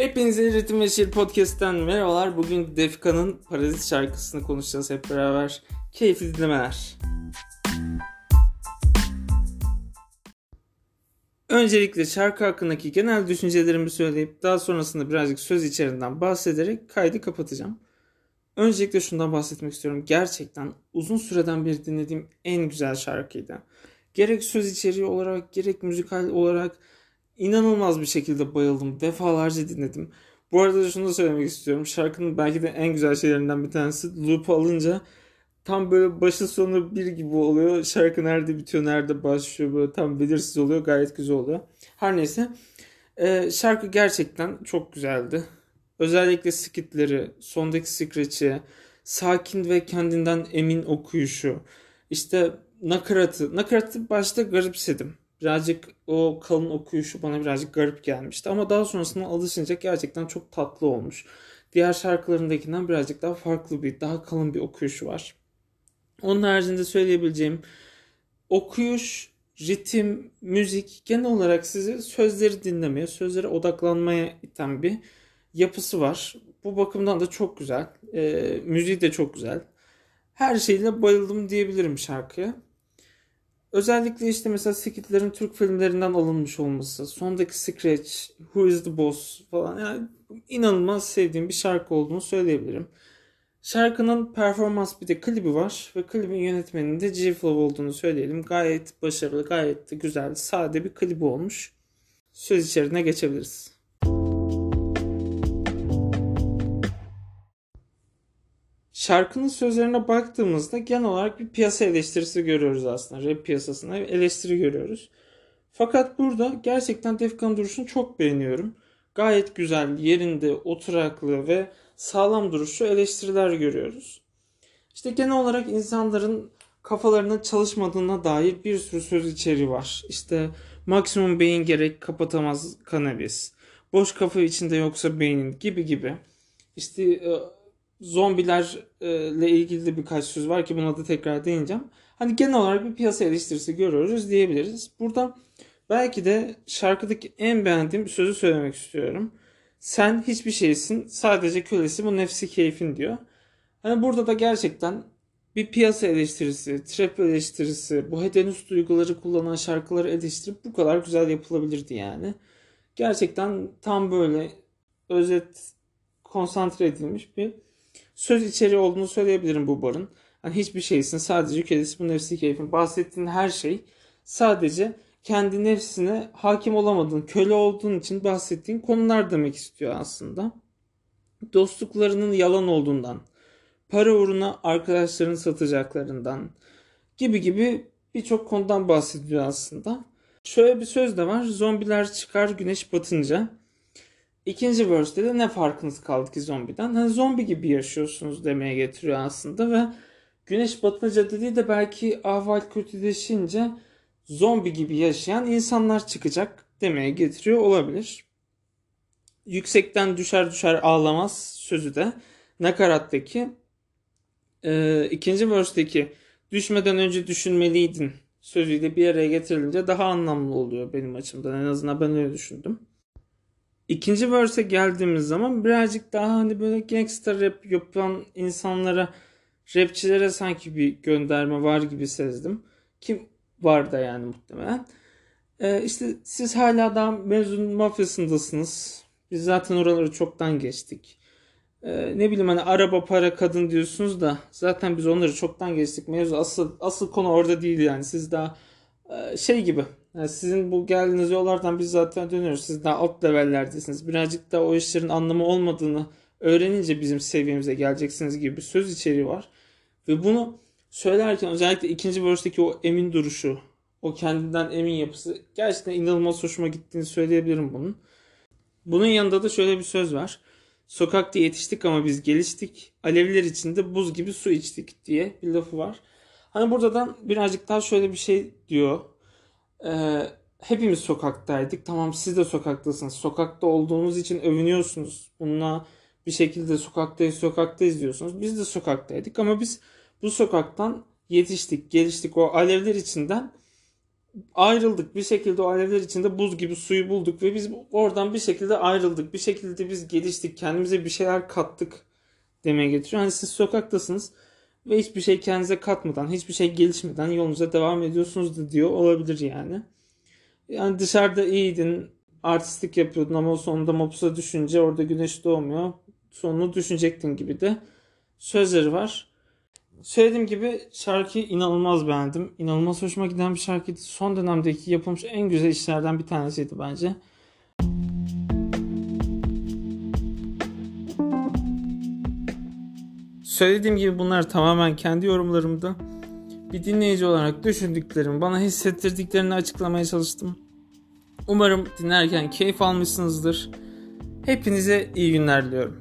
Hepinize Ritim ve Şiir Podcast'ten merhabalar. Bugün Defka'nın Parazit şarkısını konuşacağız hep beraber. Keyifli dinlemeler. Öncelikle şarkı hakkındaki genel düşüncelerimi söyleyip daha sonrasında birazcık söz içeriğinden bahsederek kaydı kapatacağım. Öncelikle şundan bahsetmek istiyorum. Gerçekten uzun süreden beri dinlediğim en güzel şarkıydı. Gerek söz içeriği olarak gerek müzikal olarak inanılmaz bir şekilde bayıldım. Defalarca dinledim. Bu arada şunu da söylemek istiyorum. Şarkının belki de en güzel şeylerinden bir tanesi loop alınca tam böyle başı sonu bir gibi oluyor. Şarkı nerede bitiyor, nerede başlıyor böyle tam belirsiz oluyor. Gayet güzel oluyor. Her neyse. Ee, şarkı gerçekten çok güzeldi. Özellikle skitleri, sondaki scratch'i, sakin ve kendinden emin okuyuşu. İşte nakaratı. Nakaratı başta garipsedim. Birazcık o kalın okuyuşu bana birazcık garip gelmişti. Ama daha sonrasında alışınca gerçekten çok tatlı olmuş. Diğer şarkılarındakinden birazcık daha farklı bir, daha kalın bir okuyuşu var. Onun haricinde söyleyebileceğim okuyuş, ritim, müzik genel olarak sizi sözleri dinlemeye, sözlere odaklanmaya iten bir yapısı var. Bu bakımdan da çok güzel. E, müziği de çok güzel. Her şeyle bayıldım diyebilirim şarkıya. Özellikle işte mesela Skitler'in Türk filmlerinden alınmış olması, sondaki Scratch, Who is the Boss falan yani inanılmaz sevdiğim bir şarkı olduğunu söyleyebilirim. Şarkının performans bir de klibi var ve klibin yönetmeninin de G Flow olduğunu söyleyelim. Gayet başarılı, gayet de güzel, sade bir klibi olmuş. Söz içeriğine geçebiliriz. Şarkının sözlerine baktığımızda genel olarak bir piyasa eleştirisi görüyoruz aslında. Rap piyasasına eleştiri görüyoruz. Fakat burada gerçekten Defkan duruşunu çok beğeniyorum. Gayet güzel, yerinde, oturaklı ve sağlam duruşu eleştiriler görüyoruz. İşte genel olarak insanların kafalarının çalışmadığına dair bir sürü söz içeriği var. İşte maksimum beyin gerek kapatamaz kanabis. Boş kafa içinde yoksa beynin gibi gibi. İşte e, zombilerle ilgili de birkaç söz var ki buna da tekrar değineceğim. Hani genel olarak bir piyasa eleştirisi görüyoruz diyebiliriz. Burada belki de şarkıdaki en beğendiğim bir sözü söylemek istiyorum. Sen hiçbir şeysin sadece kölesi bu nefsi keyfin diyor. Hani burada da gerçekten bir piyasa eleştirisi, trap eleştirisi, bu hedonist duyguları kullanan şarkıları eleştirip bu kadar güzel yapılabilirdi yani. Gerçekten tam böyle özet konsantre edilmiş bir söz içeriği olduğunu söyleyebilirim bu barın. Hani hiçbir şeysin sadece kölesi bu nefsi keyfin. Bahsettiğin her şey sadece kendi nefsine hakim olamadığın, köle olduğun için bahsettiğin konular demek istiyor aslında. Dostluklarının yalan olduğundan, para uğruna arkadaşlarını satacaklarından gibi gibi birçok konudan bahsediyor aslında. Şöyle bir söz de var. Zombiler çıkar güneş batınca. İkinci verse'de de ne farkınız kaldı ki zombiden? Hani zombi gibi yaşıyorsunuz demeye getiriyor aslında ve güneş batınca dediği de belki ahval kötüleşince zombi gibi yaşayan insanlar çıkacak demeye getiriyor olabilir. Yüksekten düşer düşer ağlamaz sözü de nakarattaki e, ikinci verse'deki düşmeden önce düşünmeliydin sözüyle bir araya getirilince daha anlamlı oluyor benim açımdan. En azından ben öyle düşündüm. İkinci verse'e geldiğimiz zaman birazcık daha hani böyle gangster rap yapan insanlara, rapçilere sanki bir gönderme var gibi sezdim. Kim var da yani muhtemelen. Ee, işte siz hala daha mezun mafyasındasınız. Biz zaten oraları çoktan geçtik. Ee, ne bileyim hani araba, para, kadın diyorsunuz da zaten biz onları çoktan geçtik. Mevzu asıl asıl konu orada değil yani. Siz daha e, şey gibi yani sizin bu geldiğiniz yollardan biz zaten dönüyoruz. Siz daha alt levellerdesiniz. Birazcık da o işlerin anlamı olmadığını öğrenince bizim seviyemize geleceksiniz gibi bir söz içeriği var. Ve bunu söylerken özellikle ikinci verse'deki o emin duruşu, o kendinden emin yapısı gerçekten inanılmaz hoşuma gittiğini söyleyebilirim bunun. Bunun yanında da şöyle bir söz var. Sokakta yetiştik ama biz geliştik. Alevler içinde buz gibi su içtik diye bir lafı var. Hani buradan birazcık daha şöyle bir şey diyor e, hepimiz sokaktaydık. Tamam siz de sokaktasınız. Sokakta olduğunuz için övünüyorsunuz. Bununla bir şekilde sokaktayız sokaktayız diyorsunuz. Biz de sokaktaydık ama biz bu sokaktan yetiştik, geliştik. O alevler içinden ayrıldık. Bir şekilde o alevler içinde buz gibi suyu bulduk ve biz oradan bir şekilde ayrıldık. Bir şekilde biz geliştik. Kendimize bir şeyler kattık demeye getiriyor. Hani siz sokaktasınız ve hiçbir şey kendinize katmadan, hiçbir şey gelişmeden yolunuza devam ediyorsunuz da diyor olabilir yani. Yani dışarıda iyiydin, artistik yapıyordun ama sonunda mapusa düşünce orada güneş doğmuyor. Sonunu düşünecektin gibi de sözleri var. Söylediğim gibi şarkıyı inanılmaz beğendim. İnanılmaz hoşuma giden bir şarkıydı. Son dönemdeki yapılmış en güzel işlerden bir tanesiydi bence. Söylediğim gibi bunlar tamamen kendi yorumlarımdı. Bir dinleyici olarak düşündüklerimi, bana hissettirdiklerini açıklamaya çalıştım. Umarım dinlerken keyif almışsınızdır. Hepinize iyi günler diliyorum.